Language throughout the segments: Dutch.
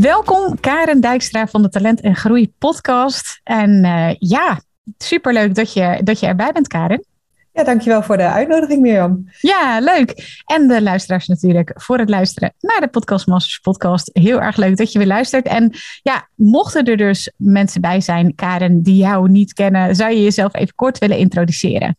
Welkom Karen Dijkstra van de Talent en Groei podcast. En uh, ja, superleuk dat je, dat je erbij bent Karen. Ja, dankjewel voor de uitnodiging, Mirjam. Ja, leuk. En de luisteraars natuurlijk voor het luisteren naar de Podcast Masters podcast. Heel erg leuk dat je weer luistert. En ja, mochten er dus mensen bij zijn, Karen, die jou niet kennen, zou je jezelf even kort willen introduceren?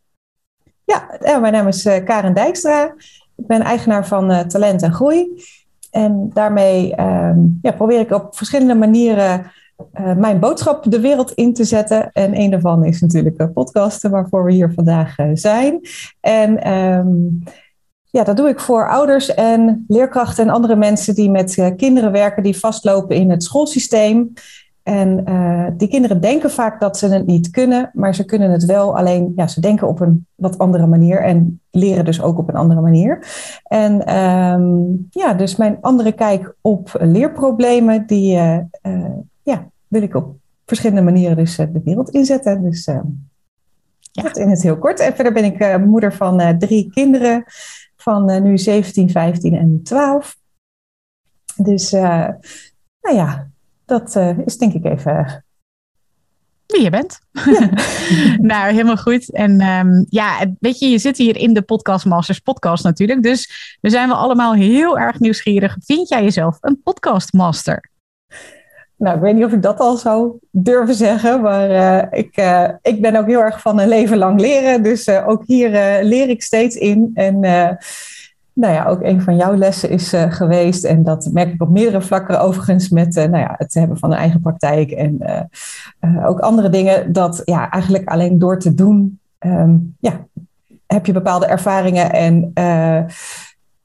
Ja, mijn naam is eh, Karen Dijkstra. Ik ben eigenaar van Talent en Groei. En daarmee um, ja, probeer ik op verschillende manieren uh, mijn boodschap de wereld in te zetten. En een daarvan is natuurlijk podcasten, waarvoor we hier vandaag uh, zijn. En um, ja, dat doe ik voor ouders en leerkrachten en andere mensen die met uh, kinderen werken die vastlopen in het schoolsysteem. En die kinderen denken vaak dat ze het niet kunnen, maar ze kunnen het wel. Alleen ja, ze denken op een wat andere manier en leren dus ook op een andere manier. En um, ja, dus mijn andere kijk op leerproblemen, die ja, wil ik op verschillende manieren dus eh, de wereld inzetten. Dus uh, ja. dat in het heel kort. En verder ben ik moeder van drie kinderen van nu 17, 15 en 12. Dus nou ja, dat is denk ik even wie je bent. Ja. nou, helemaal goed. En um, ja, weet je, je zit hier in de Podcast Masters podcast natuurlijk. Dus we zijn we allemaal heel erg nieuwsgierig. Vind jij jezelf een podcastmaster? Nou, ik weet niet of ik dat al zou durven zeggen, maar uh, ik, uh, ik ben ook heel erg van een leven lang leren. Dus ook hier leer ik steeds in. En nou ja, ook een van jouw lessen is geweest, en dat merk ik op meerdere vlakken overigens, met nou ja, het hebben van een eigen praktijk en ook andere dingen, dat ja, eigenlijk alleen door te doen, um, ja, heb je bepaalde ervaringen en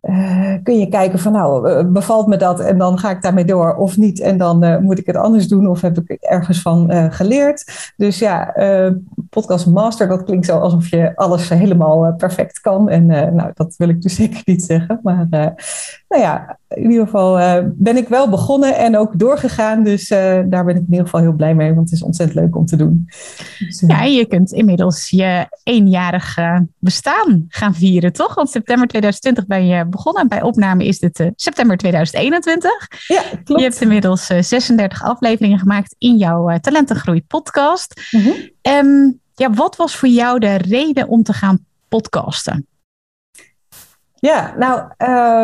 uh, kun je kijken van nou, uh, bevalt me dat en dan ga ik daarmee door of niet en dan uh, moet ik het anders doen of heb ik ergens van geleerd. Dus ja, podcast master, dat klinkt zo alsof je alles helemaal perfect kan en nou, dat wil ik dus zeker niet zeggen. Maar nou ja, in ieder geval ben ik wel begonnen en ook doorgegaan, dus daar ben ik in ieder geval heel blij mee, want het is ontzettend leuk om te doen. Dus, ja, je kunt inmiddels je eenjarig bestaan gaan vieren, toch? Want september 2020 ben je begonnen. Bij opname is dit september 2021. Ja, klopt. Je hebt inmiddels uh, eh, 36 afleveringen gemaakt in jouw Talentengroei podcast. Mm -hmm. ja, wat was voor jou de reden om te gaan podcasten? Ja, nou,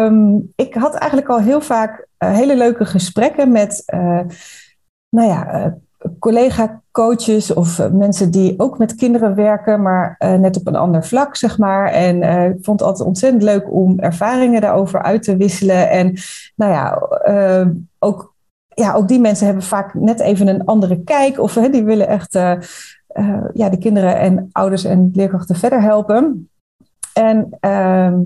um, ik had eigenlijk al heel vaak hele leuke gesprekken met, nou ja, collega-coaches of eh, mensen die ook met kinderen werken, maar uh, net op een ander vlak, zeg maar. En uh, ik vond het altijd ontzettend leuk om ervaringen daarover uit te wisselen. En nou ja, uh, ook, ja, ook die mensen hebben vaak net even een andere kijk of die willen echt ja, de kinderen en ouders en leerkrachten verder helpen. En ehm,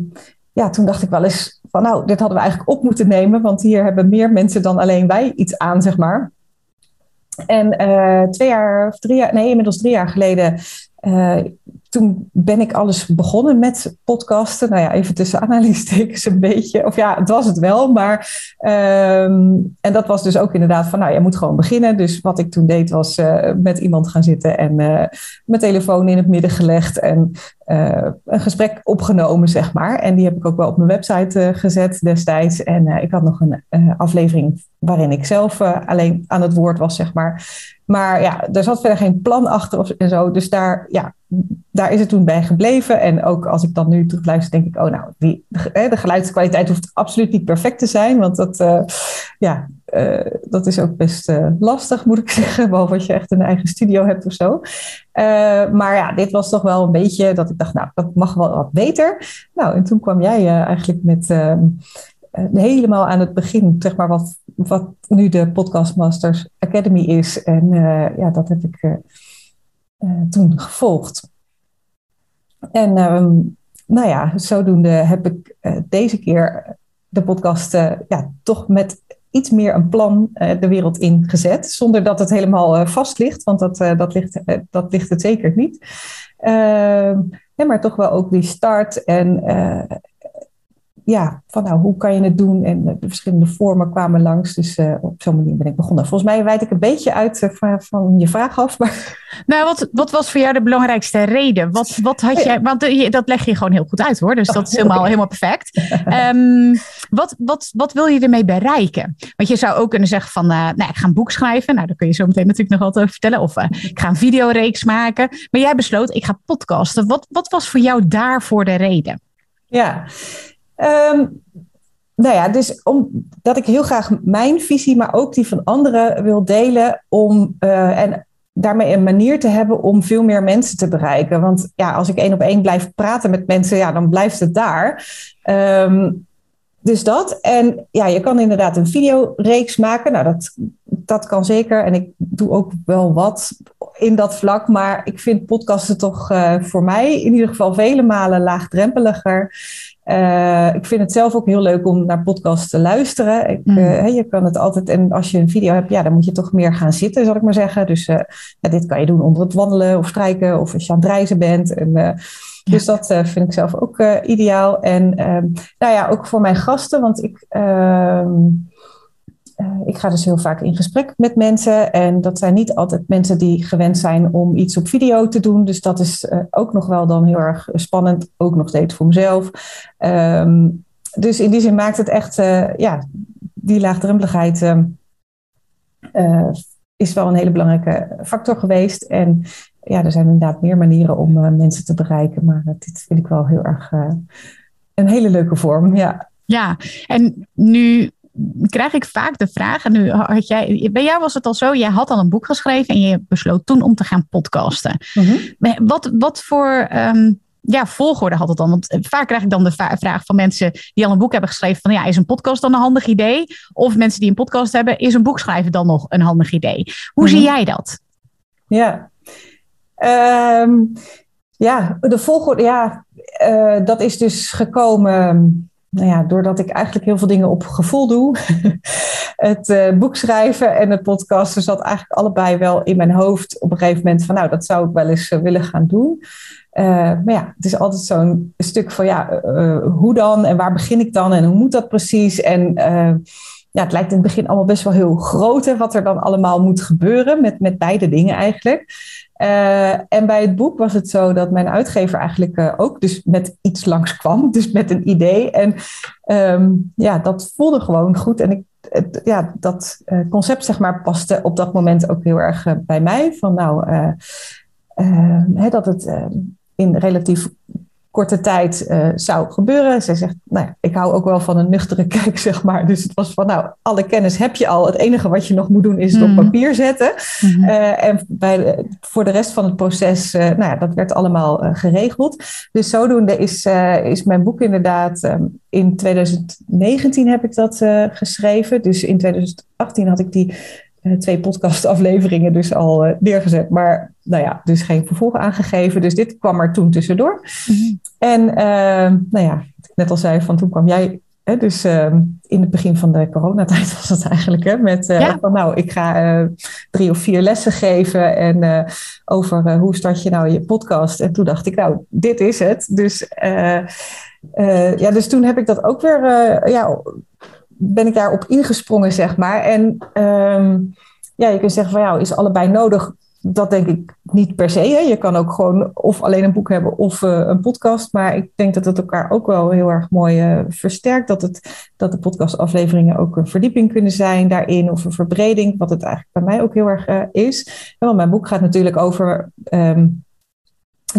ja, toen dacht ik wel eens van nou, dit hadden we eigenlijk op moeten nemen, want hier hebben meer mensen dan alleen wij iets aan, zeg maar. En uh, twee jaar of drie jaar, nee, inmiddels drie jaar geleden, uh, toen ben ik alles begonnen met podcasten. Nou ja, even tussen aanhalingstekens een beetje. Of ja, het was het wel. Maar, um, en dat was dus ook inderdaad van, nou, je moet gewoon beginnen. Dus wat ik toen deed was uh, met iemand gaan zitten en mijn telefoon in het midden gelegd. En uh, een gesprek opgenomen, zeg maar. En die heb ik ook wel op mijn website uh, gezet destijds. En uh, ik had nog een aflevering waarin ik zelf alleen aan het woord was, zeg maar. Maar ja, er zat verder geen plan achter of, en zo. Dus daar, ja, daar is het toen bij gebleven. En ook als ik dan nu terugluister, denk ik, oh nou, de, geluidskwaliteit hoeft absoluut niet perfect te zijn. Want dat, ja, uh, dat is ook best uh, lastig, moet ik zeggen. Behalve als je echt een eigen studio hebt of zo. Maar ja, dit was toch wel een beetje dat ik dacht, nou, dat mag wel wat beter. Nou, en toen kwam jij eigenlijk met ehm, helemaal aan het begin, zeg maar, wat, wat nu de Podcastmasters Academy is. En ja, dat heb ik toen gevolgd. En um, nou ja, zodoende heb ik deze keer de podcast ja, toch met iets meer een plan de wereld ingezet. Zonder dat het helemaal vast ligt, want dat, dat, ligt, dat ligt het zeker niet. Ehm, maar toch wel ook die start en ja, van nou, hoe kan je het doen? En de verschillende vormen kwamen langs. Dus uh, op zo'n manier ben ik begonnen. Volgens mij wijd ik een beetje uit uh, van, van, je vraag af. Maar... Nou, wat, wat was voor jou de belangrijkste reden? Wat, wat had jij, want uh, dat leg je gewoon heel goed uit hoor. Dus dat is helemaal, helemaal perfect. Um, wat, wat, wat wil je ermee bereiken? Want je zou ook kunnen zeggen van, nou, ik ga een boek schrijven. Nou, daar kun je zo meteen natuurlijk nog wat over vertellen. Of ik ga een videoreeks maken. Maar jij besloot, ik ga podcasten. Wat, wat was voor jou daarvoor de reden? Ja, Um, nou ja, dus omdat ik heel graag mijn visie, maar ook die van anderen wil delen. Om, uh, en daarmee een manier te hebben om veel meer mensen te bereiken. Want ja, als ik één op één blijf praten met mensen, ja, dan blijft het daar. Um, dus dat. En ja, je kan inderdaad een videoreeks maken. Nou, dat, dat kan zeker. En ik doe ook wel wat in dat vlak. Maar ik vind podcasten toch uh, voor mij in ieder geval vele malen laagdrempeliger. Uh, ik vind het zelf ook heel leuk om naar podcasts te luisteren. Ik, mm. uh, je kan het altijd, en als je een video hebt, ja, dan moet je toch meer gaan zitten, zal ik maar zeggen. Dus uh, ja, dit kan je doen onder het wandelen of strijken of als je aan het reizen bent. En, ja. Dus dat vind ik zelf ook ideaal. En ehm, nou ja, ook voor mijn gasten, want ik ehm, uh, ik ga dus heel vaak in gesprek met mensen. En dat zijn niet altijd mensen die gewend zijn om iets op video te doen. Dus dat is uh, ook nog wel dan heel erg spannend. Ook nog steeds voor mezelf. Um, dus in die zin maakt het echt, uh, ja, die laagdrempeligheid ehm, is wel een hele belangrijke factor geweest. En ja, er zijn inderdaad meer manieren om mensen te bereiken. Maar dit vind ik wel heel erg een hele leuke vorm. Ja. Ja, en nu krijg ik vaak de vraag, en nu had jij, bij jou was het al zo, jij had al een boek geschreven en je besloot toen om te gaan podcasten. Mm-hmm. Wat, wat voor um, ja, volgorde had het dan? Want vaak krijg ik dan de vraag van mensen die al een boek hebben geschreven van ja, is een podcast dan een handig idee? Of mensen die een podcast hebben, is een boek schrijven dan nog een handig idee? Hoe zie mm-hmm. jij dat? Ja, um, ja de volgorde, ja, uh, dat is dus gekomen nou ja, doordat ik eigenlijk heel veel dingen op gevoel doe, het uh, boek schrijven en het podcasten zat eigenlijk allebei wel in mijn hoofd op een gegeven moment van nou, dat zou ik wel eens uh, willen gaan doen. Uh, maar ja, het is altijd zo'n stuk van ja, hoe dan en waar begin ik dan en hoe moet dat precies? En ja, het lijkt in het begin allemaal best wel heel groot wat er dan allemaal moet gebeuren met, met beide dingen eigenlijk. Uh, en bij het boek was het zo dat mijn uitgever eigenlijk uh, ook dus met iets langskwam, dus met een idee. En um, ja, dat voelde gewoon goed. En ik, ja, dat uh, concept zeg maar paste op dat moment ook heel erg bij mij. Van nou, hè, dat het in relatief korte tijd uh, zou gebeuren. Ze zegt, nou ja, ik hou ook wel van een nuchtere kijk, zeg maar. Dus het was van, nou, alle kennis heb je al. Het enige wat je nog moet doen is het op mhm. papier zetten. Mm -hmm. uh, en bij de, voor de rest van het proces, uh, nou ja, dat werd allemaal geregeld. Dus zodoende is, is mijn boek inderdaad, um, in 2019 heb ik dat geschreven. Dus in 2018 had ik die twee podcastafleveringen dus al uh, neergezet. Maar nou ja, dus geen vervolg aangegeven. Dus dit kwam er toen tussendoor. Mm En uh, nou ja, net al zei, van toen kwam jij. Hè, dus uh, in het begin van de coronatijd was het eigenlijk. Hè, met ja. van nou, ik ga drie of vier lessen geven. En over hoe start je nou je podcast. En toen dacht ik, nou, dit is het. Dus, ja, dus toen heb ik dat ook weer ja, ben ik daarop ingesprongen, zeg maar. En um, ja, je kunt zeggen van ja, is allebei nodig. Dat denk ik niet per se. Hè. Je kan ook gewoon of alleen een boek hebben of uh, een podcast. Maar ik denk dat het elkaar ook wel heel erg mooi uh, versterkt. Dat, het, dat de podcastafleveringen ook een verdieping kunnen zijn daarin. Of een verbreding, wat het eigenlijk bij mij ook heel erg uh, is. En want mijn boek gaat natuurlijk over um,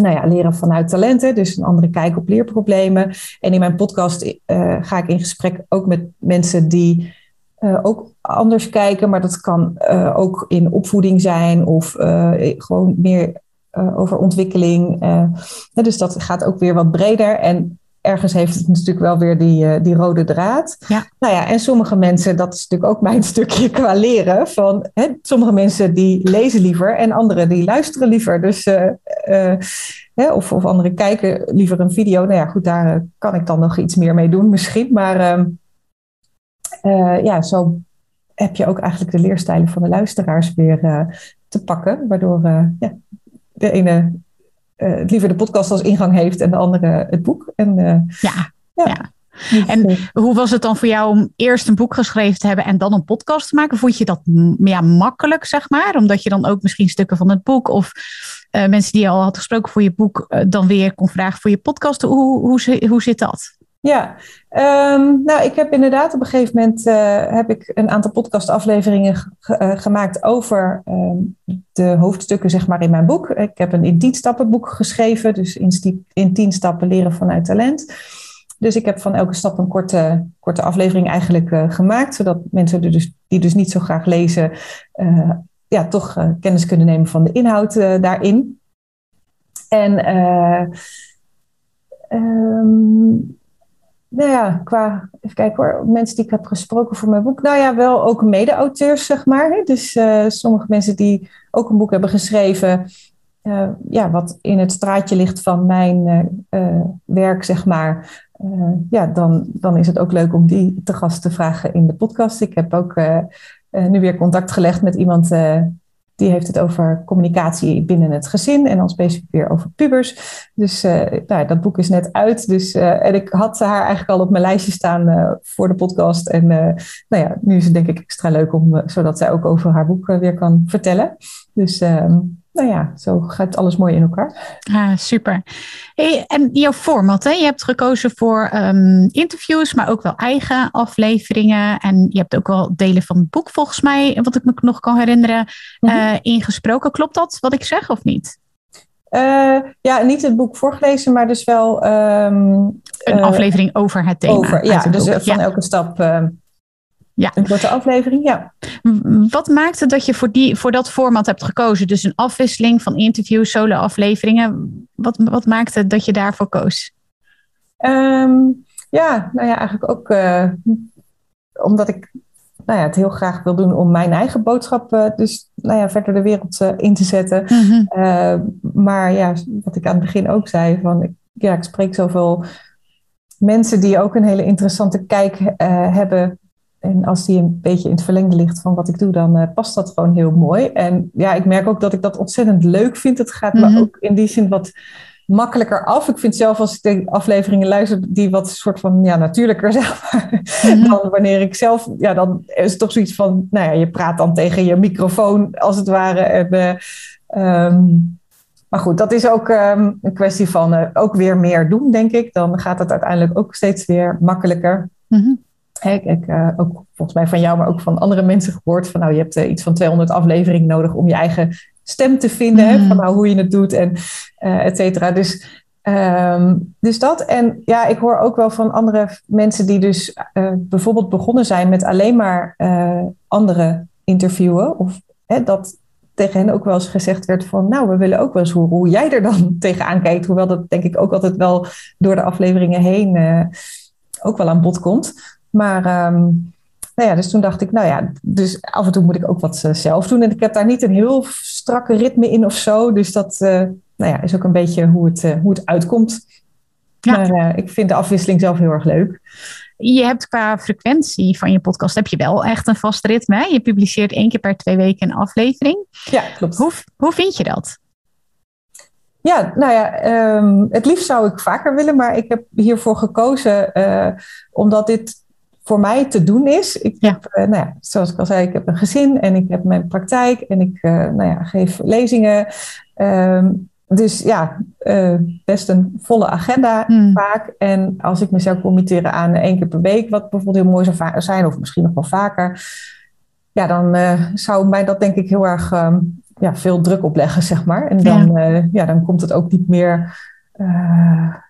nou ja, leren vanuit talenten, dus een andere kijk op leerproblemen. En in mijn podcast uh, ga ik in gesprek ook met mensen die uh, ook anders kijken, maar dat kan uh, ook in opvoeding zijn of gewoon meer over ontwikkeling. dus dat gaat ook weer wat breder. En ergens heeft het natuurlijk wel weer die, uh, die rode draad. Ja. Nou ja, en sommige mensen, dat is natuurlijk ook mijn stukje qua leren. Van, hè, sommige mensen die lezen liever en anderen die luisteren liever. Dus, uh, uh, hè, of, of anderen kijken liever een video. Nou ja, goed, daar kan ik dan nog iets meer mee doen misschien. Maar ehm, ja, zo heb je ook eigenlijk de leerstijlen van de luisteraars weer te pakken. Waardoor ja, de ene liever de podcast als ingang heeft en de andere het boek. En, ja, ja. En hoe was het dan voor jou om eerst een boek geschreven te hebben en dan een podcast te maken? Vond je dat ja, makkelijk, zeg maar? Omdat je dan ook misschien stukken van het boek of uh, mensen die je al had gesproken voor je boek uh, dan weer kon vragen voor je podcast. Hoe, hoe, hoe zit dat? Ja, um, nou, ik heb inderdaad op een gegeven moment uh, heb ik een aantal podcastafleveringen gemaakt over um, de hoofdstukken, zeg maar, in mijn boek. Ik heb een in tien stappen boek geschreven, dus in, in tien stappen leren vanuit talent. Dus ik heb van elke stap een korte, korte aflevering eigenlijk uh, gemaakt, zodat mensen die dus, die dus niet zo graag lezen, ja, toch kennis kunnen nemen van de inhoud daarin. En um, nou ja, qua, even kijken hoor, mensen die ik heb gesproken voor mijn boek, nou ja, wel ook mede-auteurs, zeg maar. Dus sommige mensen die ook een boek hebben geschreven, uh, ja, wat in het straatje ligt van mijn uh, werk, zeg maar. Ja, dan, dan is het ook leuk om die te gast te vragen in de podcast. Ik heb ook nu weer contact gelegd met iemand die heeft het over communicatie binnen het gezin en dan specifiek weer over pubers. Dus nou, dat boek is net uit. Dus, en ik had haar eigenlijk al op mijn lijstje staan voor de podcast. En nou ja, nu is het denk ik extra leuk om, zodat zij ook over haar boek weer kan vertellen. Dus ehm, nou ja, zo gaat alles mooi in elkaar. Ah, super. Hey, en jouw format, hè? je hebt gekozen voor um, interviews, maar ook wel eigen afleveringen. En je hebt ook wel delen van het boek, volgens mij, wat ik me nog kan herinneren, mm -hmm. ingesproken. Klopt dat wat ik zeg of niet? Uh, ja, niet het boek voorgelezen, maar dus wel. Um, een uh, aflevering over het thema. Over, ja, dus van ja. elke stap. Ja. Een korte aflevering, ja. Wat maakte dat je voor, die, voor dat format hebt gekozen? Dus een afwisseling van interviews, solo-afleveringen. Wat, wat maakte dat je daarvoor koos? Um, ja, nou ja, eigenlijk ook uh, omdat ik nou ja, het heel graag wil doen om mijn eigen boodschap uh, dus nou ja, verder de wereld uh, in te zetten. Mm-hmm. maar ja, wat ik aan het begin ook zei, van ja, ik spreek zoveel mensen die ook een hele interessante kijk hebben en als die een beetje in het verlengde ligt van wat ik doe, dan uh, past dat gewoon heel mooi. En ja, ik merk ook dat ik dat ontzettend leuk vind. Het gaat mm -hmm. me ook in die zin wat makkelijker af. Ik vind zelf als ik de afleveringen luister, die wat soort van ja, natuurlijker, zeg maar. Mm -hmm. Dan wanneer ik zelf, ja, dan is het toch zoiets van, nou ja, je praat dan tegen je microfoon als het ware. En, uh, um, maar goed, dat is ook um, een kwestie van uh, ook weer meer doen, denk ik. Dan gaat het uiteindelijk ook steeds weer makkelijker. Mm -hmm. Ik heb uh, ook volgens mij van jou, maar ook van andere mensen gehoord van nou, je hebt uh, iets van 200 afleveringen nodig om je eigen stem te vinden, mm. hè, van nou, hoe je het doet en uh, et cetera. Dus, um, dus dat. En ja, ik hoor ook wel van andere mensen die dus bijvoorbeeld begonnen zijn met alleen maar anderen interviewen. Of dat tegen hen ook wel eens gezegd werd van, nou, we willen ook wel eens horen hoe jij er dan tegenaan kijkt. Hoewel dat denk ik ook altijd wel door de afleveringen heen ook wel aan bod komt. Maar um, nou ja, dus toen dacht ik, nou ja, dus af en toe moet ik ook wat uh, zelf doen. En ik heb daar niet een heel strakke ritme in of zo. Dus dat uh, nou ja, is ook een beetje hoe het, uh, hoe het uitkomt. Ja. Maar ik vind de afwisseling zelf heel erg leuk. Je hebt qua frequentie van je podcast heb je wel echt een vast ritme. Hè? Je publiceert één keer per twee weken een aflevering. Ja, klopt. Hoe, hoe vind je dat? Ja, nou ja, um, het liefst zou ik vaker willen, maar ik heb hiervoor gekozen omdat dit voor mij te doen is. Ik ja. heb, uh, nou ja, zoals ik al zei, ik heb een gezin en ik heb mijn praktijk en ik uh, nou ja, geef lezingen. Um, dus ja, uh, best een volle agenda mm. vaak. En als ik me zou committeren aan één keer per week, wat bijvoorbeeld heel mooi zou zijn, of misschien nog wel vaker, ja, dan zou mij dat denk ik heel erg um, ja, veel druk opleggen, zeg maar. En dan, ja. ja dan komt het ook niet meer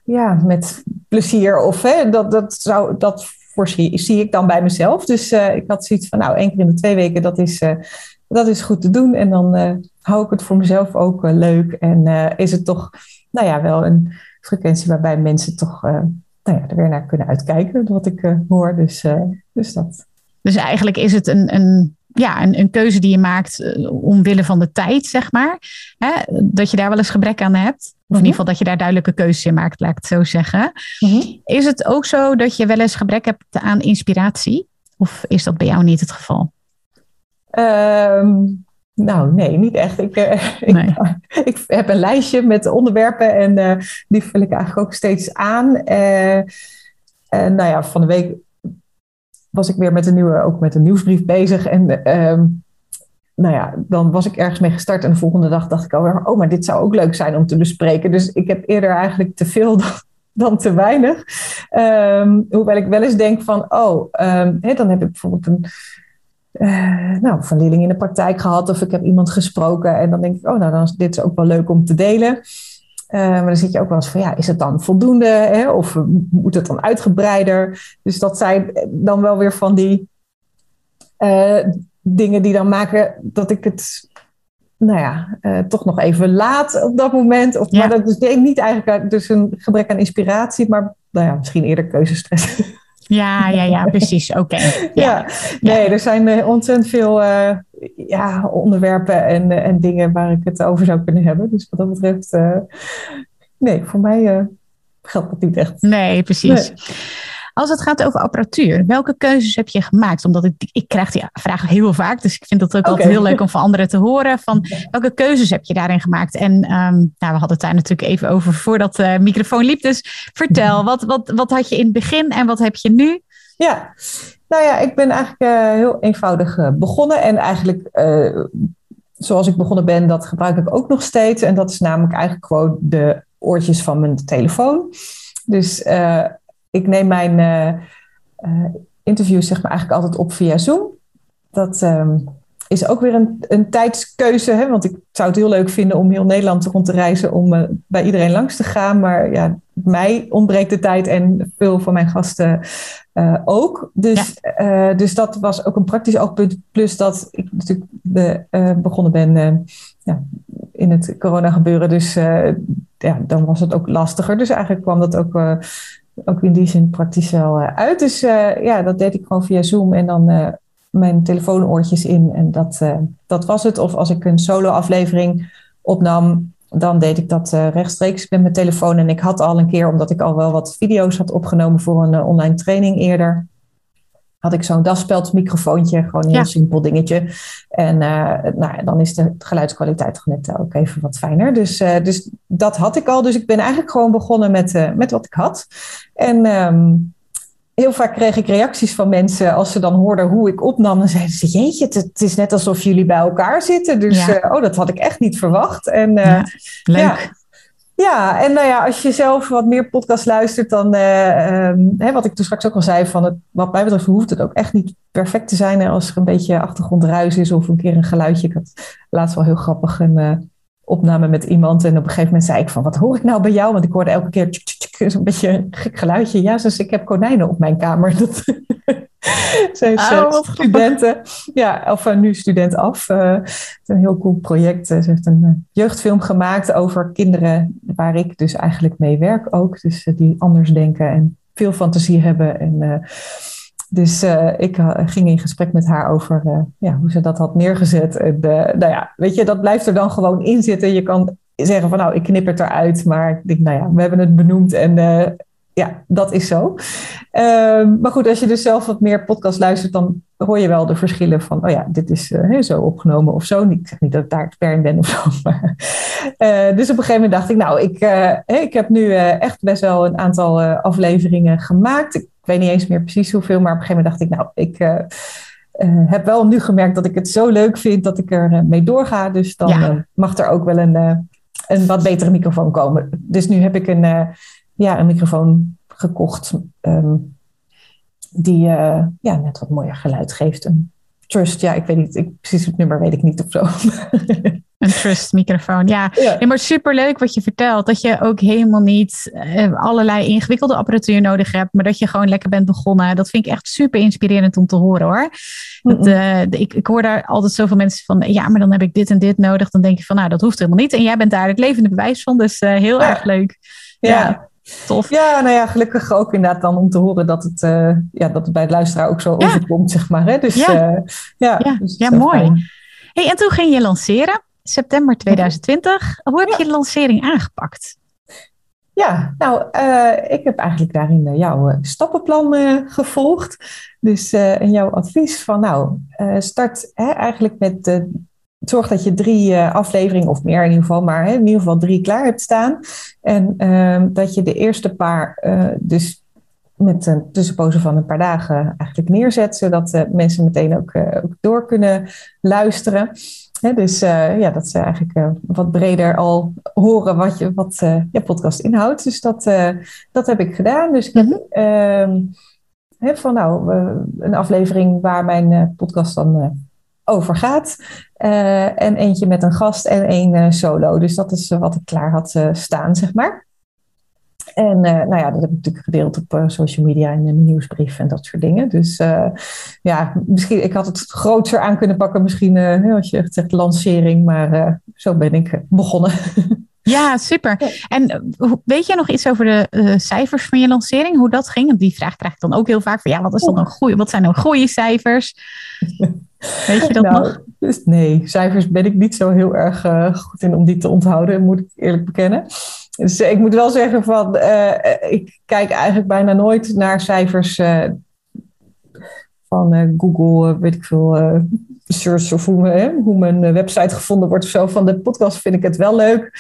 ja, met plezier of hè, dat, dat, zou, dat voorzie, zie ik dan bij mezelf. Dus uh, ik had zoiets van, nou, één keer in de twee weken, dat is, uh, dat is goed te doen. En dan uh, hou ik het voor mezelf ook leuk. En is het toch, nou ja, wel een frequentie waarbij mensen toch nou ja, er weer naar kunnen uitkijken, wat ik hoor. Dus, dus dat. Dus eigenlijk is het een, een ja, een, een, keuze die je maakt omwille van de tijd, zeg maar. Hè? Dat je daar wel eens gebrek aan hebt. Of in ieder geval dat je daar duidelijke keuzes in maakt, laat ik het zo zeggen. Mm -hmm. Is het ook zo dat je wel eens gebrek hebt aan inspiratie? Of is dat bij jou niet het geval? Ehm, nou, nee, niet echt. Ik, nee. ik, heb een lijstje met onderwerpen en die vul ik eigenlijk ook steeds aan. en nou ja, van de week was ik weer met een nieuwe, ook met een nieuwsbrief bezig. En ehm, nou ja, dan was ik ergens mee gestart. En de volgende dag dacht ik alweer, oh, maar dit zou ook leuk zijn om te bespreken. Dus ik heb eerder eigenlijk te veel dan, te weinig. Um, hoewel ik wel eens denk van, oh, um, dan heb ik bijvoorbeeld een... Uh, nou, van leerling in de praktijk gehad of ik heb iemand gesproken en dan denk ik, oh, nou, dan is dit ook wel leuk om te delen. Uh, maar dan zit je ook wel eens van, ja, is het dan voldoende? Hè? Of moet het dan uitgebreider? Dus dat zijn dan wel weer van die uh, dingen die dan maken dat ik het, nou ja, uh, toch nog even laat op dat moment. Of, ja. Maar dat is denk ik niet eigenlijk dus een gebrek aan inspiratie, maar nou ja, misschien eerder keuzestress. Ja, ja, ja, precies. Oké. Okay. Ja. ja. nee, er zijn ontzettend veel ja, onderwerpen en, en dingen waar ik het over zou kunnen hebben. Dus wat dat betreft, nee, voor mij geldt dat niet echt. Nee, precies. Nee. Als het gaat over apparatuur, welke keuzes heb je gemaakt? Omdat ik, ik krijg die vraag heel vaak, dus ik vind het ook okay. altijd heel leuk om van anderen te horen. Van welke keuzes heb je daarin gemaakt? En um, nou, we hadden het daar natuurlijk even over voordat de microfoon liep. Dus vertel, wat, wat, wat had je in het begin en wat heb je nu? Ja, nou ja, ik ben eigenlijk uh, heel eenvoudig uh, begonnen. En eigenlijk uh, zoals ik begonnen ben, dat gebruik ik ook nog steeds. En dat is namelijk eigenlijk gewoon de oortjes van mijn telefoon. Dus ik neem mijn interviews zeg maar eigenlijk altijd op via Zoom. Dat um, is ook weer een, een tijdskeuze. Hè? Want ik zou het heel leuk vinden om heel Nederland rond te reizen om uh, bij iedereen langs te gaan. Maar ja, mij ontbreekt de tijd en veel van mijn gasten uh, ook. Dus, ja. dus dat was ook een praktisch oogpunt. Plus dat ik natuurlijk de, begonnen ben ja, in het corona gebeuren. Dus ja, dan was het ook lastiger. Dus eigenlijk kwam dat ook, ook in die zin praktisch wel uit. Dus ja, dat deed ik gewoon via Zoom. En dan mijn telefoonoortjes in en dat, dat was het. Of als ik een solo-aflevering opnam, dan deed ik dat rechtstreeks met mijn telefoon. En ik had al een keer, omdat ik al wel wat video's had opgenomen voor een online training eerder, had ik zo'n daspeldmicrofoontje, gewoon een heel ja. simpel dingetje. En nou, dan is de geluidskwaliteit net ook even wat fijner. Dus, dus dat had ik al. Dus ik ben eigenlijk gewoon begonnen met, met wat ik had. En um, heel vaak kreeg ik reacties van mensen als ze dan hoorden hoe ik opnam. Dan zeiden ze, jeetje, het, het is net alsof jullie bij elkaar zitten. Dus ja. oh, dat had ik echt niet verwacht. En, ja, leuk. Ja, en nou ja, als je zelf wat meer podcast luistert, dan, uh, um, hè, wat ik toen straks ook al zei, van het, wat mij betreft hoeft het ook echt niet perfect te zijn als er een beetje achtergrondruis is of een keer een geluidje. Ik had laatst wel heel grappig een opname met iemand en op een gegeven moment zei ik van, wat hoor ik nou bij jou? Want ik hoorde elke keer zo'n beetje een gek geluidje. Ja, dus ik heb konijnen op mijn kamer. Dat Ze is oh, studenten. Ja, of uh, nu student af. Uh, een heel cool project. Ze heeft een jeugdfilm gemaakt over kinderen waar ik dus eigenlijk mee werk ook. Dus die anders denken en veel fantasie hebben. En, dus ik ging in gesprek met haar over ja, hoe ze dat had neergezet. En, nou ja, weet je, dat blijft er dan gewoon in zitten. Je kan zeggen van nou, ik knip het eruit. Maar ik denk, nou ja, we hebben het benoemd en ja, dat is zo. Uh, maar goed, als je dus zelf wat meer podcast luistert, dan hoor je wel de verschillen van, oh ja, dit is uh, zo opgenomen of zo. Ik zeg niet dat ik daar expert in ben of zo. Maar, uh, dus op een gegeven moment dacht ik, nou, ik, ik heb nu echt best wel een aantal afleveringen gemaakt. Ik weet niet eens meer precies hoeveel, maar op een gegeven moment dacht ik, nou, ik heb wel nu gemerkt dat ik het zo leuk vind dat ik er mee doorga. Dus dan ja. mag er ook wel een een wat betere microfoon komen. Dus nu heb ik een, ja, een microfoon gekocht um, die uh, ja, net wat mooier geluid geeft. Een Trust, ja, ik weet niet, ik, precies het nummer weet ik niet of zo. Een trust microfoon. Ja, ja. Nee, maar superleuk wat je vertelt. Dat je ook helemaal niet uh, allerlei ingewikkelde apparatuur nodig hebt. Maar dat je gewoon lekker bent begonnen. Dat vind ik echt super inspirerend om te horen hoor. Dat, uh, ik, ik hoor daar altijd zoveel mensen van. Ja, maar dan heb ik dit en dit nodig. Dan denk je van nou, dat hoeft helemaal niet. En jij bent daar het levende bewijs van. Dus uh, heel ja. erg leuk. ja. ja. Tof. Ja, nou ja, gelukkig ook inderdaad dan om te horen dat het, uh, ja, dat het bij het luisteraar ook zo ja. overkomt, zeg maar. Hè? Dus, ja, uh, ja, ja, dus ja mooi. Hey, en toen ging je lanceren, september 2020. Hoe heb je de lancering aangepakt? Ja, nou, ik heb eigenlijk daarin jouw stappenplan gevolgd. Dus en jouw advies van, nou, start hè, eigenlijk met zorg dat je drie afleveringen, of meer in ieder geval, maar hè, in ieder geval drie klaar hebt staan. En ehm, dat je de eerste paar dus met een tussenpoze van een paar dagen eigenlijk neerzet, zodat uh, mensen meteen ook, uh, ook, door kunnen luisteren. dus uh, ja, dat ze eigenlijk wat breder al horen wat je wat je podcast inhoudt. Dus dat, dat heb ik gedaan. Dus ik heb, mm van nou een aflevering waar mijn podcast dan over gaat. en eentje met een gast en één solo. Dus dat is wat ik klaar had staan, zeg maar. En nou ja, dat heb ik natuurlijk gedeeld op social media en in mijn nieuwsbrief en dat soort dingen. Dus ja, misschien, ik had het groter aan kunnen pakken, misschien als je zegt lancering, maar zo ben ik begonnen. Ja, super. En weet je nog iets over de cijfers van je lancering? Hoe dat ging? Die vraag krijg ik dan ook heel vaak van ja, wat, is dan een goeie, wat zijn nou goede cijfers? Weet je dat nou, nog? Dus nee, cijfers ben ik niet zo heel erg goed in om die te onthouden, moet ik eerlijk bekennen. Dus ik moet wel zeggen van, uh, ik kijk eigenlijk bijna nooit naar cijfers uh, van Google, weet ik veel, search of hoe, hoe, mijn website gevonden wordt of zo. Van de podcast vind ik het wel leuk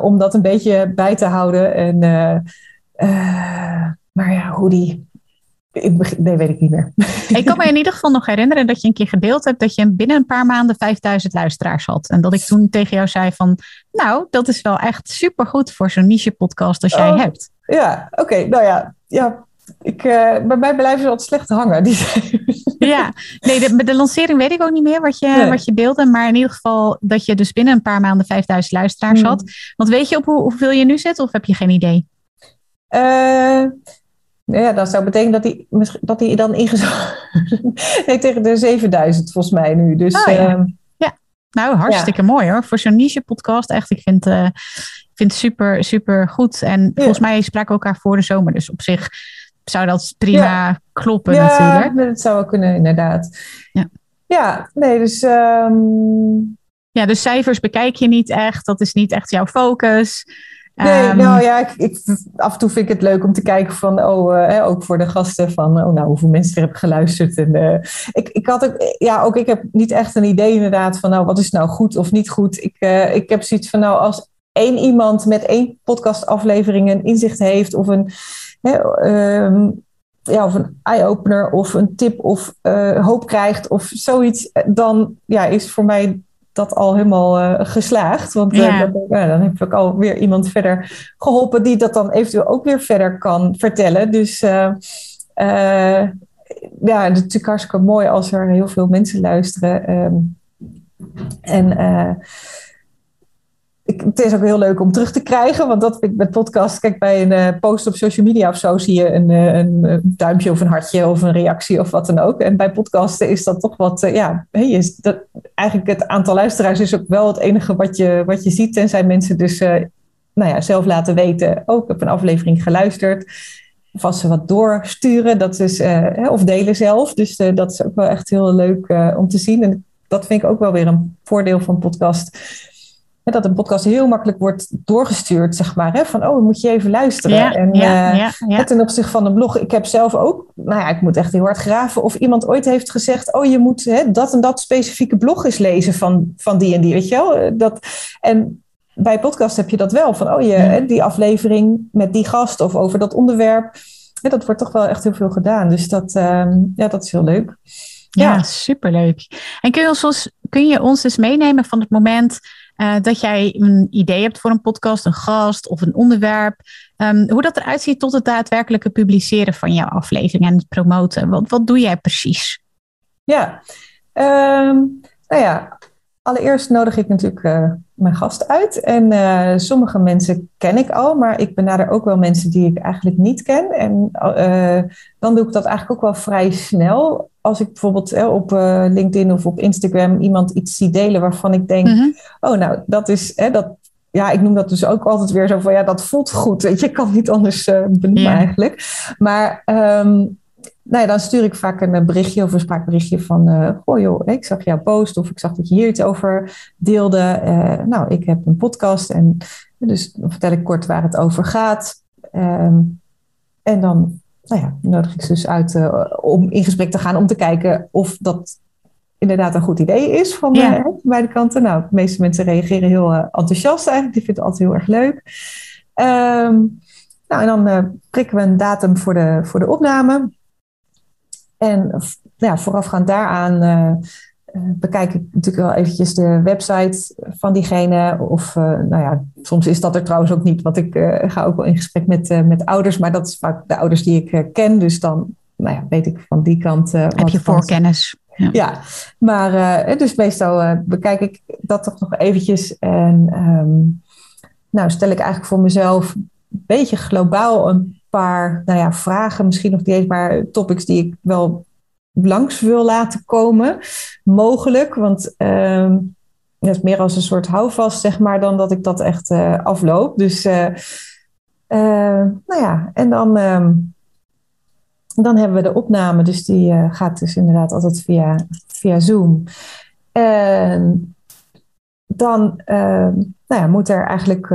om dat een beetje bij te houden. En, maar ja, hoe die Nee, weet ik niet meer. Ik kan me in ieder geval nog herinneren dat je een keer gedeeld hebt dat je binnen een paar maanden 5000 luisteraars had. En dat ik toen tegen jou zei van, nou, dat is wel echt supergoed voor zo'n niche podcast als jij oh, hebt. Ja, oké. nou ja, ja ik, uh, bij mij blijven ze altijd slecht hangen. Die ja, nee, de, de, lancering weet ik ook niet meer wat je, wat je deelde. Maar in ieder geval dat je dus binnen een paar maanden 5000 luisteraars hmm. had. Want weet je op hoe, hoeveel je nu zit of heb je geen idee? Uh, ja, dat zou betekenen dat hij, dat hij dan ingezet nee, tegen de 7000 volgens mij nu. Dus, oh, ja. Ehm, ja. nou hartstikke mooi hoor. Voor zo'n niche podcast echt. Ik vind, uh, vind het super, super goed. En volgens mij spraken we elkaar voor de zomer. Dus op zich zou dat prima kloppen natuurlijk. Ja, dat zou wel kunnen inderdaad. Ja, ja nee, dus... Um... Ja, dus cijfers bekijk je niet echt. Dat is niet echt jouw focus. Nee, um, nou ja, ik, ik, af en toe vind ik het leuk om te kijken van, oh, uh, ook voor de gasten, van, oh, nou, hoeveel mensen er hebben geluisterd. En, uh, ik, ik had ook, ja, ook ik heb niet echt een idee inderdaad van, nou, wat is nou goed of niet goed. Ik, uh, ik heb zoiets van, nou, als één iemand met één podcastaflevering een inzicht heeft of een, um, ja, of een eye-opener of een tip of hoop krijgt of zoiets, dan ja, is voor mij dat al helemaal uh, geslaagd. Want uh, ja. ja, dan heb ik alweer iemand verder geholpen die dat dan eventueel ook weer verder kan vertellen. Dus uh, ja, het is natuurlijk hartstikke mooi als er heel veel mensen luisteren. Um, en het is ook heel leuk om terug te krijgen, want dat vind ik met podcast. Kijk, bij een uh, post op social media of zo zie je een, uh, een, duimpje of een hartje of een reactie of wat dan ook. En bij podcasten is dat toch wat, ja, hey, is dat, eigenlijk het aantal luisteraars is ook wel het enige wat je, wat je ziet. Tenzij mensen dus nou ja, zelf laten weten, oh, ik heb een aflevering geluisterd. Of als ze wat doorsturen, dat is, of delen zelf. Dus dat is ook wel echt heel leuk om te zien. En dat vind ik ook wel weer een voordeel van podcast dat een podcast heel makkelijk wordt doorgestuurd, zeg maar. Hè? Van, oh, moet je even luisteren. Ja, en ja, uh, ja, ten opzichte van een blog, ik heb zelf ook, nou ja, ik moet echt heel hard graven. Of iemand ooit heeft gezegd, oh, je moet hè, dat en dat specifieke blog eens lezen van, van die en die, weet je wel. Eh, dat, en bij podcast heb je dat wel, van, oh, je, die aflevering met die gast of over dat onderwerp. dat wordt toch wel echt heel veel gedaan. Dus dat, uh, ja, dat is heel leuk. Ja, superleuk. En kun je, ons, kun je ons dus meenemen van het moment uh, dat jij een idee hebt voor een podcast, een gast of een onderwerp. Um, hoe dat eruit ziet tot het daadwerkelijke publiceren van jouw aflevering en het promoten. Wat, wat doe jij precies? Ja, um, nou ja, allereerst nodig ik natuurlijk uh, mijn gast uit. En uh, sommige mensen ken ik al, maar ik benader ook wel mensen die ik eigenlijk niet ken. En uh, dan doe ik dat eigenlijk ook wel vrij snel als ik bijvoorbeeld op uh, LinkedIn of op Instagram iemand iets zie delen waarvan ik denk, mhm. oh nou, dat is, hè, dat, ja, ik noem dat dus ook altijd weer zo van, ja, dat voelt goed. Weet je, ik kan niet anders benoemen eigenlijk. Maar um, nou ja, dan stuur ik vaak een berichtje of een spraakberichtje van, uh, goh joh, ik zag jouw post of ik zag dat je hier iets over deelde. nou, ik heb een podcast en dus dan vertel ik kort waar het over gaat. Ehm, en dan nou ja, nodig ik ze dus uit uh, om in gesprek te gaan om te kijken of dat inderdaad een goed idee is van ja. uh, beide kanten. Nou, de meeste mensen reageren heel uh, enthousiast eigenlijk. Die vinden het altijd heel erg leuk. Um, nou, en dan prikken we een datum voor de, voor de opname. En ja, voorafgaand daaraan uh, bekijk ik natuurlijk wel eventjes de website van diegene. Of uh, nou ja, soms is dat er trouwens ook niet, want ik uh, ga ook wel in gesprek met, met ouders. Maar dat is vaak de ouders die ik ken. Dus dan nou ja, weet ik van die kant. Heb je voorkennis? Ja. ja, maar dus meestal bekijk ik dat toch nog eventjes. En um, nou stel ik eigenlijk voor mezelf beetje globaal een paar nou ja, vragen. Misschien nog niet maar topics die ik wel langs wil laten komen, mogelijk. Want uh, is meer als een soort houvast, zeg maar, dan dat ik dat echt uh, afloop. Dus, uh, nou ja, en dan, ehm, dan hebben we de opname. Dus die gaat dus inderdaad altijd via, via Zoom. Dan ehm, nou ja, moet er eigenlijk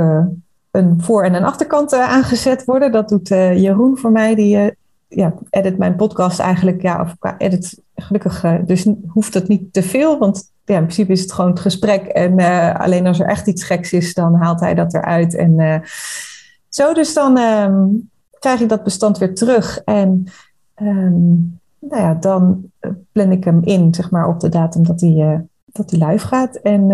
een voor- en een achterkant aangezet worden. Dat doet Jeroen voor mij, die ja, edit mijn podcast eigenlijk, ja, of edit, gelukkig, dus hoeft het niet te veel, want ja, in principe is het gewoon het gesprek en alleen als er echt iets geks is, dan haalt hij dat eruit en zo, dus dan um, krijg ik dat bestand weer terug en um, nou ja, dan plan ik hem in, zeg maar, op de datum dat hij, dat hij live gaat en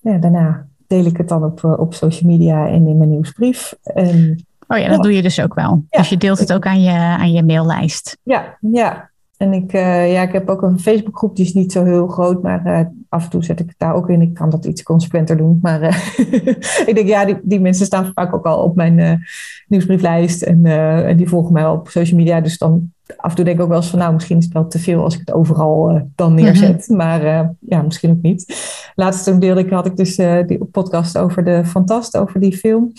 ja, daarna deel ik het dan op, op social media en in mijn nieuwsbrief en Oh ja, dat doe je dus ook wel. Dus je deelt het ook aan je, aan je maillijst. Ja, ja. En ik, uh, ja, ik heb ook een Facebookgroep, die is niet zo heel groot, maar uh, af en toe zet ik het daar ook in. Ik kan dat iets consequenter doen. Maar uh, ik denk, ja, die, die mensen staan vaak ook al op mijn nieuwsbrieflijst en, en die volgen mij op social media. Dus dan af en toe denk ik ook wel eens van, nou, misschien is het wel te veel als ik het overal dan neerzet. Mhm. Maar ja, misschien ook niet. Laatst toen deelde ik, had ik dus die podcast over de Fantast, over die film.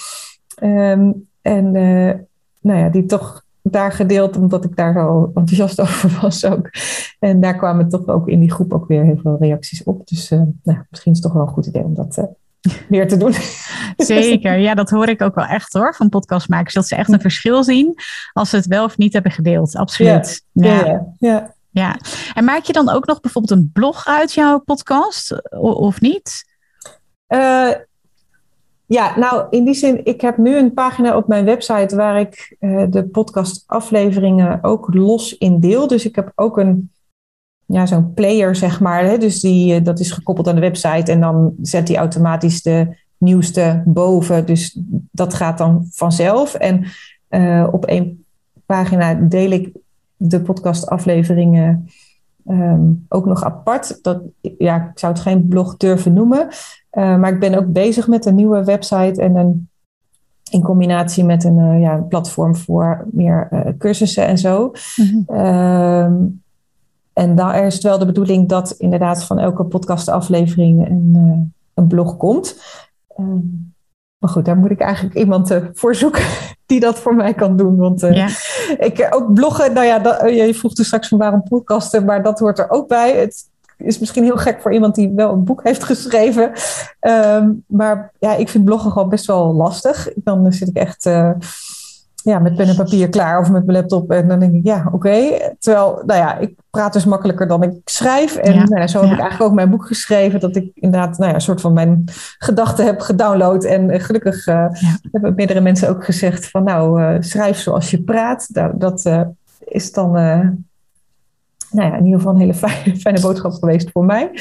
Um, en nou ja, die toch daar gedeeld, omdat ik daar zo enthousiast over was ook. En daar kwamen toch ook in die groep ook weer heel veel reacties op. Dus uh, nou, misschien is het toch wel een goed idee om dat uh, meer te doen. Zeker, ja, dat hoor ik ook wel echt hoor, van podcastmakers. Dat ze echt een verschil zien als ze het wel of niet hebben gedeeld. Absoluut. Ja, ja. ja, ja. ja. En maak je dan ook nog bijvoorbeeld een blog uit jouw podcast, of niet? Ja, nou in die zin, ik heb nu een pagina op mijn website waar ik uh, de podcastafleveringen ook los in deel. Dus ik heb ook een, ja, zo'n player, zeg maar. Hè? Dus die, uh, dat is gekoppeld aan de website en dan zet die automatisch de nieuwste boven. Dus dat gaat dan vanzelf. En uh, op één pagina deel ik de podcastafleveringen um, ook nog apart. Dat, ja, ik zou het geen blog durven noemen. Uh, maar ik ben ook bezig met een nieuwe website en een, in combinatie met een, uh, ja, een platform voor meer uh, cursussen en zo. Mm -hmm. en daar is het wel de bedoeling dat inderdaad van elke podcastaflevering een, een blog komt. Um, maar goed, daar moet ik eigenlijk iemand voor zoeken die dat voor mij kan doen. Want ja. ik ook bloggen, nou ja, dat, je vroeg dus straks van waarom podcasten, maar dat hoort er ook bij. Het, is misschien heel gek voor iemand die wel een boek heeft geschreven. Um, maar ja, ik vind bloggen gewoon best wel lastig. Dan zit ik echt uh, ja, met pen en papier klaar of met mijn laptop. En dan denk ik, ja, oké. Okay. Terwijl, nou ja, ik praat dus makkelijker dan ik schrijf. En ja, nou, zo heb ja. ik eigenlijk ook mijn boek geschreven. Dat ik inderdaad, nou ja, een soort van mijn gedachten heb gedownload. En uh, gelukkig uh, hebben meerdere mensen ook gezegd van, nou, schrijf zoals je praat. Dat, dat is dan nou ja, in ieder geval een hele fijne, fijne boodschap geweest voor mij.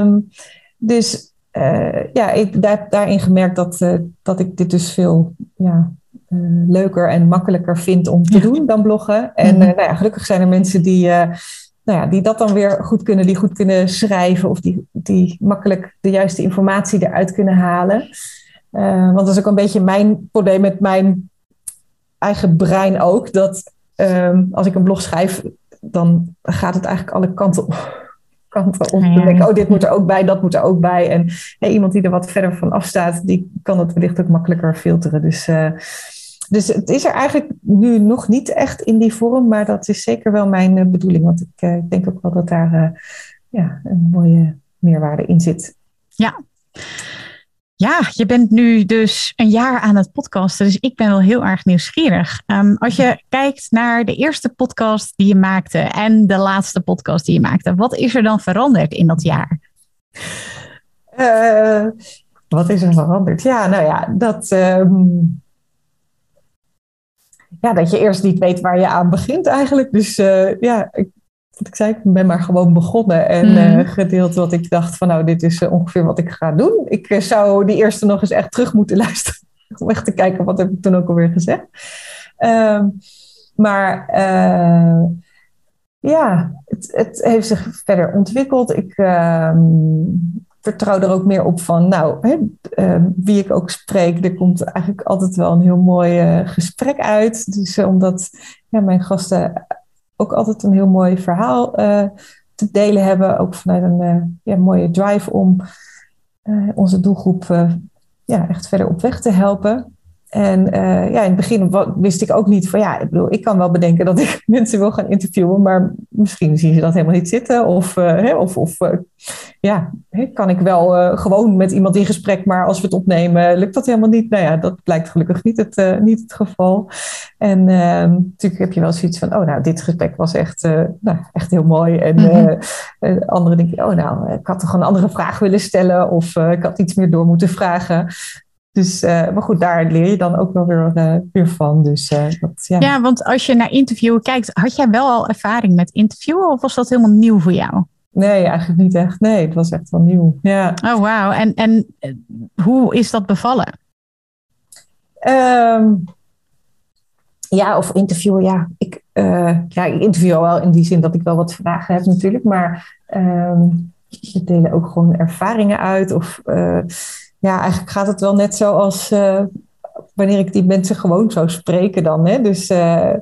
Um, dus uh, ja, ik daar, daarin gemerkt dat, uh, dat ik dit dus veel ja, uh, leuker en makkelijker vind om te ja. doen dan bloggen. En mm -hmm. nou ja, gelukkig zijn er mensen die, nou ja, die dat dan weer goed kunnen, die goed kunnen schrijven of die, die makkelijk de juiste informatie eruit kunnen halen. want dat is ook een beetje mijn probleem met mijn eigen brein ook. Dat um, als ik een blog schrijf, dan gaat het eigenlijk alle kanten op. Kanten op. Dan denk ik, oh, dit moet er ook bij, dat moet er ook bij. En iemand die er wat verder van afstaat, die kan het wellicht ook makkelijker filteren. Dus uh, dus het is er eigenlijk nu nog niet echt in die vorm, maar dat is zeker wel mijn bedoeling. Want ik denk ook wel dat daar ja, een mooie meerwaarde in zit. Ja. Ja, je bent nu dus een jaar aan het podcasten, dus ik ben wel heel erg nieuwsgierig. Um, als je kijkt naar de eerste podcast die je maakte en de laatste podcast die je maakte, wat is er dan veranderd in dat jaar? Uh, wat is er veranderd? Ja, nou ja, dat, um, ja, dat je eerst niet weet waar je aan begint eigenlijk. Dus uh, ja, ik wat ik zei, ik ben maar gewoon begonnen en mm. gedeeld wat ik dacht van nou, dit is eh, ongeveer wat ik ga doen. Ik uh, zou die eerste nog eens echt terug moeten luisteren om echt te kijken wat heb ik toen ook alweer gezegd. Uh, maar ja, het, het, heeft zich verder ontwikkeld. Ik ehm, vertrouw er ook meer op van, nou, hè, ehm, wie ik ook spreek, er komt eigenlijk altijd wel een heel mooi gesprek uit. Dus omdat ja, mijn gasten ook altijd een heel mooi verhaal uh, te delen hebben. Ook vanuit een uh, ja, mooie drive om uh, onze doelgroep ja, echt verder op weg te helpen. En uh, ja, in het begin wist ik ook niet van ja, ik bedoel, ik kan wel bedenken dat ik mensen wil gaan interviewen, maar misschien zien ze dat helemaal niet zitten. Of, uh, hè, of, of uh, ja, hè, kan ik wel gewoon met iemand in gesprek, maar als we het opnemen, lukt dat helemaal niet. Nou ja, dat blijkt gelukkig niet het, niet het geval. En natuurlijk heb je wel zoiets van, oh nou, dit gesprek was echt, nou, echt heel mooi. En mm -hmm. anderen denken, oh nou, ik had toch een andere vraag willen stellen of ik had iets meer door moeten vragen. Dus, uh, maar goed, daar leer je dan ook wel weer, uh, weer van. Dus, uh, dat, ja. ja, want als je naar interviewen kijkt, had jij wel al ervaring met interviewen of was dat helemaal nieuw voor jou? Nee, eigenlijk niet echt. Nee, het was echt wel nieuw. Ja. Oh, wauw. En, en hoe is dat bevallen? Um, ja, of interviewen, ja. Ik, ja, ik interview wel in die zin dat ik wel wat vragen heb natuurlijk. Maar um, we delen ook gewoon ervaringen uit of ja, eigenlijk gaat het wel net zoals uh, wanneer ik die mensen gewoon zou spreken dan. Hè? Dus, uh,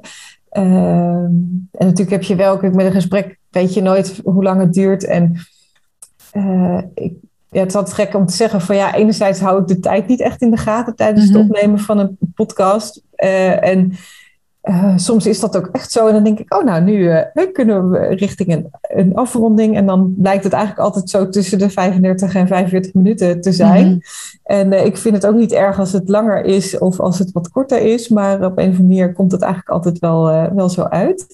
en natuurlijk heb je wel, met een gesprek weet je nooit hoe lang het duurt. En ik, ja, het is altijd gek om te zeggen van ja, enerzijds hou ik de tijd niet echt in de gaten tijdens het mhm. opnemen van een podcast. en uh, soms is dat ook echt zo. En dan denk ik, oh nou, nu uh, kunnen we richting een, een, afronding. En dan blijkt het eigenlijk altijd zo tussen de 35 en 45 minuten te zijn. Mm. En uh, ik vind het ook niet erg als het langer is of als het wat korter is. Maar op een of andere manier komt het eigenlijk altijd wel, wel zo uit.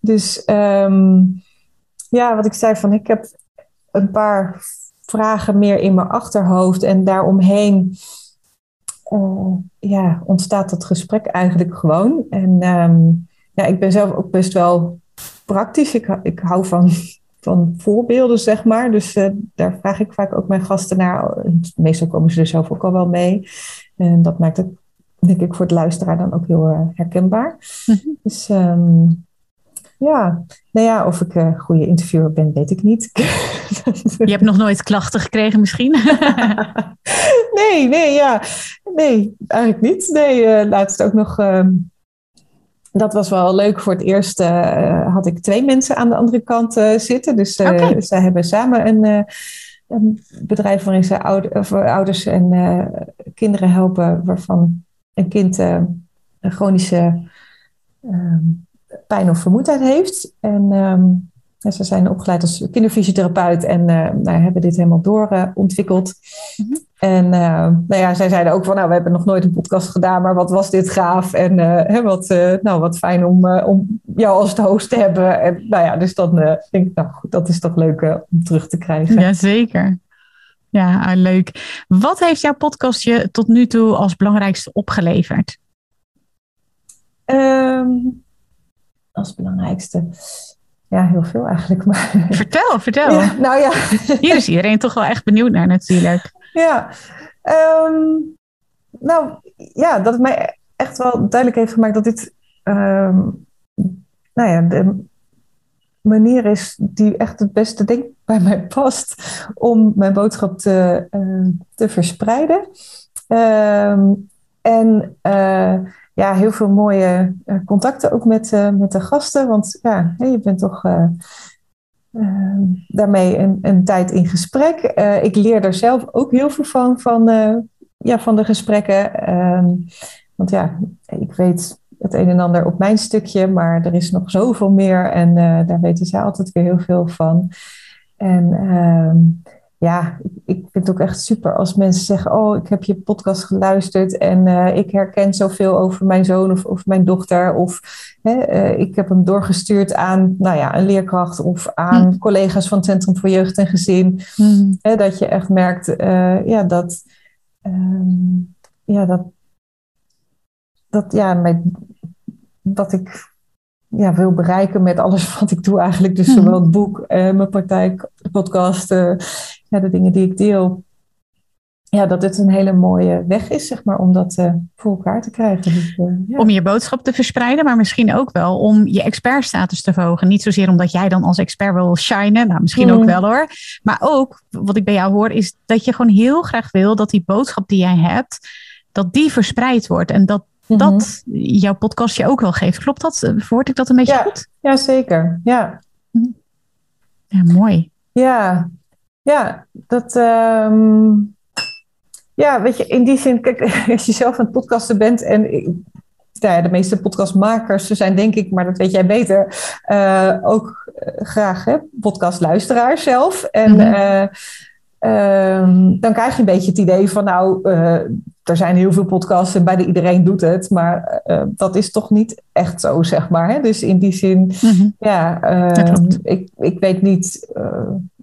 Dus um, ja, wat ik zei van, ik heb een paar vragen meer in mijn achterhoofd. En daaromheen uh, ja, ontstaat dat gesprek eigenlijk gewoon. En um, ja, ik ben zelf ook best wel praktisch. Ik, ik hou van, van voorbeelden, zeg maar. Dus uh, daar vraag ik vaak ook mijn gasten naar. Meestal komen ze er zelf ook al wel mee. En dat maakt het, denk ik, voor het luisteraar dan ook heel uh, herkenbaar. Mm -hmm. Dus um, ja, nou ja, of ik een goede interviewer ben, weet ik niet. Je hebt nog nooit klachten gekregen misschien? nee, nee, ja. Nee, eigenlijk niet. Nee, uh, laatst ook nog... Uh, dat was wel leuk. Voor het eerst uh, had ik twee mensen aan de andere kant uh, zitten. Dus okay. zij hebben samen een, een bedrijf waarin ze ouder, ouders en kinderen helpen... waarvan een kind een chronische ehm, pijn of vermoeidheid heeft. En um, ze zijn opgeleid als kinderfysiotherapeut en uh, nou, hebben dit helemaal doorontwikkeld. Uh, mm -hmm. En uh, nou ja, zij zeiden ook van, nou, we hebben nog nooit een podcast gedaan, maar wat was dit gaaf en hè, wat, nou, wat fijn om, om jou als de host te hebben. En nou ja, dus dan denk ik, nou goed, dat is toch leuk om terug te krijgen. Jazeker. Ja, ah, leuk. Wat heeft jouw podcast je tot nu toe als belangrijkste opgeleverd? Um, als belangrijkste? Ja, heel veel eigenlijk. Maar... Vertel, vertel. Ja, nou ja. Hier is iedereen toch wel echt benieuwd naar natuurlijk. Ja, um, nou ja, dat het mij echt wel duidelijk heeft gemaakt dat dit, um, nou ja, de manier is die echt het beste denk bij mij past om mijn boodschap te, uh, te verspreiden. Um, en uh, ja, heel veel mooie uh, contacten ook met, uh, met de gasten. Want ja, je bent toch uh, daarmee een, een, tijd in gesprek. ik leer er zelf ook heel veel van, van, ja, van de gesprekken. Ehm, want ja, ik weet het een en ander op mijn stukje, maar er is nog zoveel meer en daar weten zij altijd weer heel veel van. En ehm, ja, ik, vind het ook echt super als mensen zeggen: Oh, ik heb je podcast geluisterd en uh, ik herken zoveel over mijn zoon of over mijn dochter. Of uh, ik heb hem doorgestuurd aan nou ja, een leerkracht of aan hm. collega's van het Centrum voor Jeugd en Gezin. Hm. dat je echt merkt ja, dat, um, ja, dat, dat ja, mijn, dat ik ja, wil bereiken met alles wat ik doe eigenlijk. Dus zowel het boek, uh, mijn praktijk, de podcast, uh, ja, de dingen die ik deel. Ja, dat het een hele mooie weg is, zeg maar, om dat uh, voor elkaar te krijgen. Dus, ja. Om je boodschap te verspreiden, maar misschien ook wel om je expertstatus te verhogen. Niet zozeer omdat jij dan als expert wil shinen, nou misschien ook mhm. wel hoor. Maar ook, wat ik bij jou hoor, is dat je gewoon heel graag wil dat die boodschap die jij hebt, dat die verspreid wordt. En dat dat mhm. jouw podcast je ook wel geeft. Klopt dat? Verwoord ik dat een beetje goed? Ja, zeker. Ja. Mhm. ja, mooi. Ja, ja, dat. Ehm, ja, weet je, in die zin, kijk, als je zelf aan het podcasten bent en nou ja, de meeste podcastmakers zijn denk ik, maar dat weet jij beter, uh, ook uh, graag hè, podcastluisteraars zelf. En mm dan krijg je een beetje het idee van, nou, er zijn heel veel podcasts en bijna iedereen doet het, maar uh, dat is toch niet echt zo, zeg maar. Hè? Dus in die zin, mhm. ja, uh, ik, ik weet niet, uh,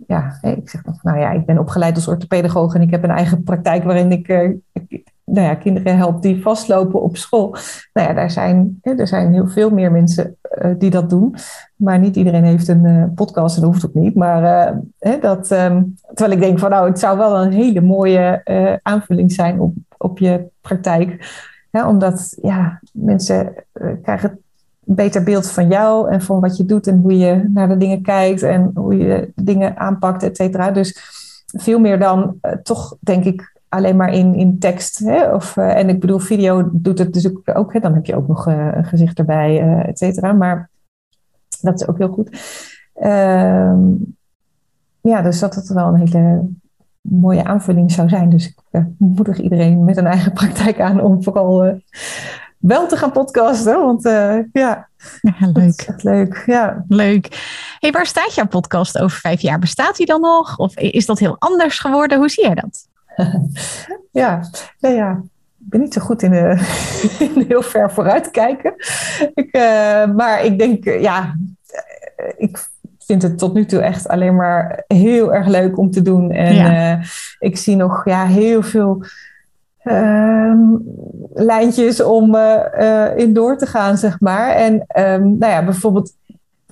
ja, ik zeg nog, nou ja, ik ben opgeleid als orthopedagoog en ik heb een eigen praktijk waarin ik, ik nou ja, kinderen help die vastlopen op school. Nou ja, daar zijn, er zijn heel veel meer mensen die dat doen. Maar niet iedereen heeft een podcast en dat hoeft ook niet. Maar dat, um, terwijl ik denk van nou, het zou wel een hele mooie aanvulling zijn op op je praktijk. omdat ja, mensen uh, krijgen een beter beeld van jou en van wat je doet en hoe je naar de dingen kijkt en hoe je dingen aanpakt, et cetera. Dus veel meer dan uh, toch, denk ik, alleen maar in, in tekst. Hè? Of, uh, en ik bedoel, video doet het dus ook, hè? dan heb je ook nog een gezicht erbij, et cetera. Maar dat is ook heel goed. Ehm, ja, dus dat het wel een hele mooie aanvulling zou zijn. Dus ik uh, moedig iedereen met een eigen praktijk aan om vooral uh, wel te gaan podcasten. Want uh, ja, ja, leuk. leuk. Ja. Leuk. Hey, waar staat jouw podcast over vijf jaar? Bestaat die dan nog? Of is dat heel anders geworden? Hoe zie jij dat? ja, ja, ja. Ik ben niet zo goed in, in heel ver vooruit kijken. Ik, maar ik denk, ja, ik vind het tot nu toe echt alleen maar heel erg leuk om te doen. En eh, ik zie nog ja, heel veel ehm, lijntjes om uh, in door te gaan, zeg maar. En um, nou ja, bijvoorbeeld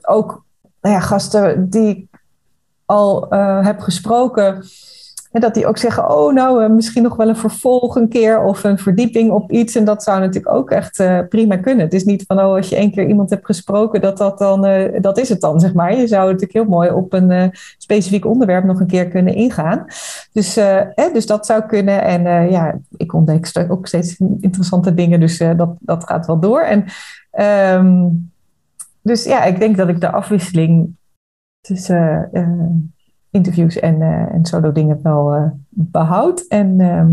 ook nou ja, gasten die ik al heb gesproken dat die ook zeggen, oh nou, uh, misschien nog wel een vervolg een keer of een verdieping op iets. En dat zou natuurlijk ook echt uh, prima kunnen. Het is niet van, oh, als je één keer iemand hebt gesproken, dat dat dan, uh, dat is het dan, zeg maar. Je zou natuurlijk heel mooi op een specifiek onderwerp nog een keer kunnen ingaan. Dus, hè, dus dat zou kunnen. En ja, ik ontdek ook steeds interessante dingen, dus dat, dat gaat wel door. En um, dus ja, ik denk dat ik de afwisseling tussen interviews en, uh, en solo dingen wel uh, behoud. En ehm,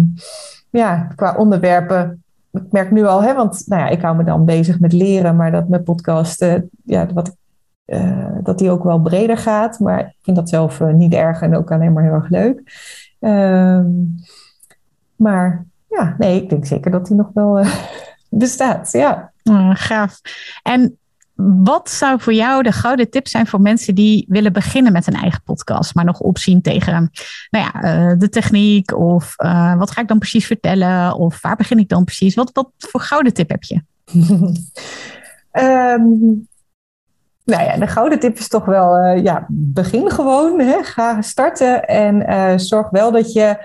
ja, qua onderwerpen, ik merk nu al, hè, want nou ja, ik hou me dan bezig met leren, maar dat mijn podcast, ja, wat, dat die ook wel breder gaat. Maar ik vind dat zelf niet erg en ook alleen maar heel erg leuk. Ehm, maar ja, nee, ik denk zeker dat die nog wel bestaat. Ja. Ah, gaaf. En wat zou voor jou de gouden tip zijn voor mensen die willen beginnen met een eigen podcast, maar nog opzien tegen nou ja, uh, de techniek? Of uh, wat ga ik dan precies vertellen? Of waar begin ik dan precies? Wat, wat voor gouden tip heb je? um, nou ja, de gouden tip is toch wel, uh, ja, begin gewoon. Hè? Ga starten en zorg wel dat je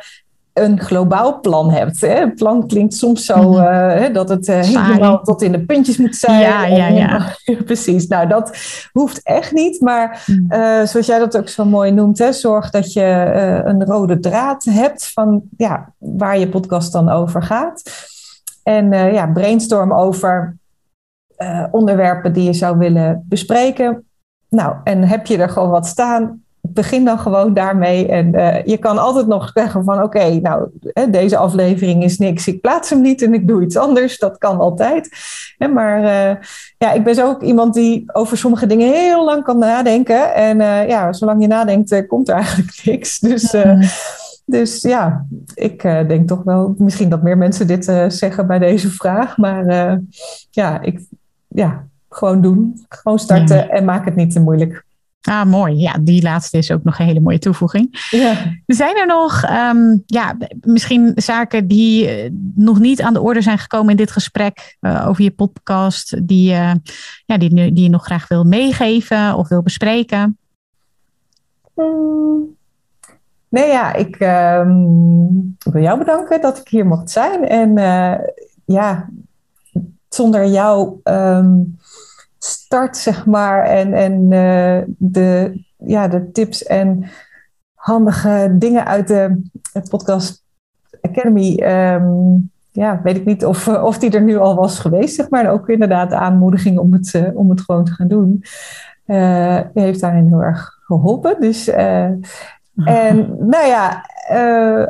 een globaal plan hebt. Hè? Een plan klinkt soms zo uh, dat het uh, helemaal tot in de puntjes moet zijn. Ja, ja, ja. Precies. Nou, dat hoeft echt niet. Maar uh, zoals jij dat ook zo mooi noemt, hè, zorg dat je een rode draad hebt van ja, waar je podcast dan over gaat. En ja, brainstorm over onderwerpen die je zou willen bespreken. Nou, en heb je er gewoon wat staan, begin dan gewoon daarmee. En uh, je kan altijd nog zeggen van oké, nou deze aflevering is niks. Ik plaats hem niet en ik doe iets anders. Dat kan altijd. maar uh, ja, ik ben zo ook iemand die over sommige dingen heel lang kan nadenken. En uh, ja, zolang je nadenkt, komt er eigenlijk niks. Dus, dus ja, ik denk toch wel misschien dat meer mensen dit zeggen bij deze vraag. Maar ja, ik, ja, gewoon doen. Gewoon starten en maak het niet te moeilijk. Ah, mooi. Ja, die laatste is ook nog een hele mooie toevoeging. Ja. Zijn er nog um, ja, misschien zaken die uh, nog niet aan de orde zijn gekomen in dit gesprek uh, over je podcast, die, uh, ja, die, die je nog graag wil meegeven of wil bespreken? Hmm. Nee, ja, ik um, wil jou bedanken dat ik hier mocht zijn. En ja, zonder jou. Um, start, zeg maar, en, en uh, de, ja, de tips en handige dingen uit de, podcast Academy. Um, ja, weet ik niet of, of die er nu al was geweest, zeg maar. En ook inderdaad de aanmoediging om het, uh, om het gewoon te gaan doen. Uh, heeft daarin heel erg geholpen. Dus, en nou ja,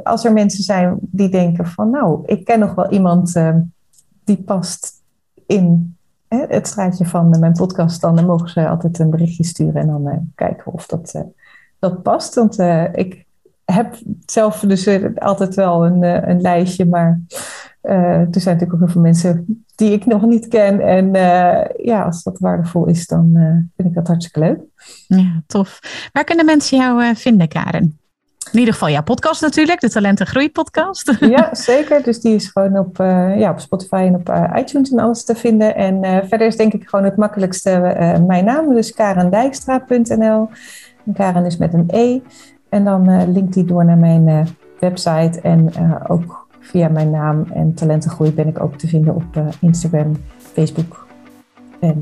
als er mensen zijn die denken van, nou, ik ken nog wel iemand die past in het straatje van mijn podcast, dan mogen ze altijd een berichtje sturen en dan uh, kijken of dat, uh, dat past. Want ik heb zelf dus altijd wel een, een lijstje, maar er zijn natuurlijk ook heel veel mensen die ik nog niet ken. En ja, als dat waardevol is, dan vind ik dat hartstikke leuk. Ja, tof. Waar kunnen mensen jou vinden, Karen? In ieder geval jouw podcast natuurlijk, de Talent en Groei podcast. Ja, zeker. Dus die is gewoon op, uh, ja, op Spotify en op uh, iTunes en alles te vinden. En uh, verder is denk ik gewoon het makkelijkste mijn naam, dus karendijkstra.nl. Karen is met een E. En dan linkt die door naar mijn website. En ook via mijn naam en Talentengroei ben ik ook te vinden op Instagram, Facebook en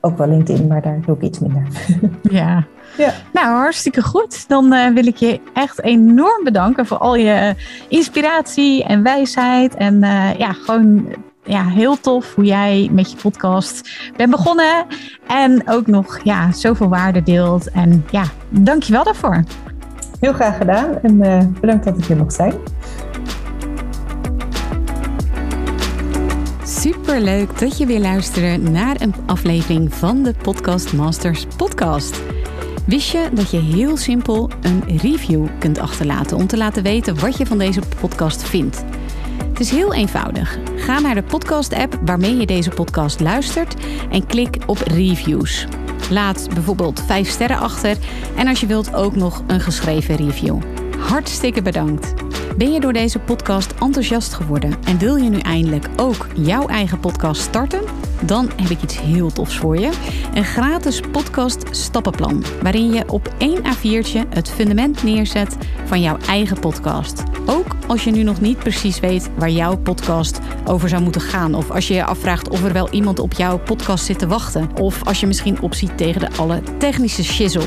ook wel LinkedIn, maar daar doe ik iets minder. Ja, ja. Nou, hartstikke goed. Dan uh, wil ik je echt enorm bedanken voor al je inspiratie en wijsheid. En uh, ja, gewoon ja, heel tof hoe jij met je podcast bent begonnen. En ook nog ja, zoveel waarde deelt. En ja, dankjewel daarvoor. Heel graag gedaan en uh, bedankt dat ik hier mocht zijn. Super leuk dat je weer luisterde naar een aflevering van de Podcast Masters podcast. Wist je dat je heel simpel een review kunt achterlaten om te laten weten wat je van deze podcast vindt? Het is heel eenvoudig. Ga naar de podcast-app waarmee je deze podcast luistert en klik op reviews. Laat bijvoorbeeld 5 sterren achter en als je wilt ook nog een geschreven review. Hartstikke bedankt. Ben je door deze podcast enthousiast geworden en wil je nu eindelijk ook jouw eigen podcast starten? Dan heb ik iets heel tofs voor je. Een gratis podcast stappenplan, waarin je op één A4'tje het fundament neerzet van jouw eigen podcast. Ook als je nu nog niet precies weet waar jouw podcast over zou moeten gaan. Of als je je afvraagt of er wel iemand op jouw podcast zit te wachten. Of als je misschien opziet tegen de alle technische shizzle.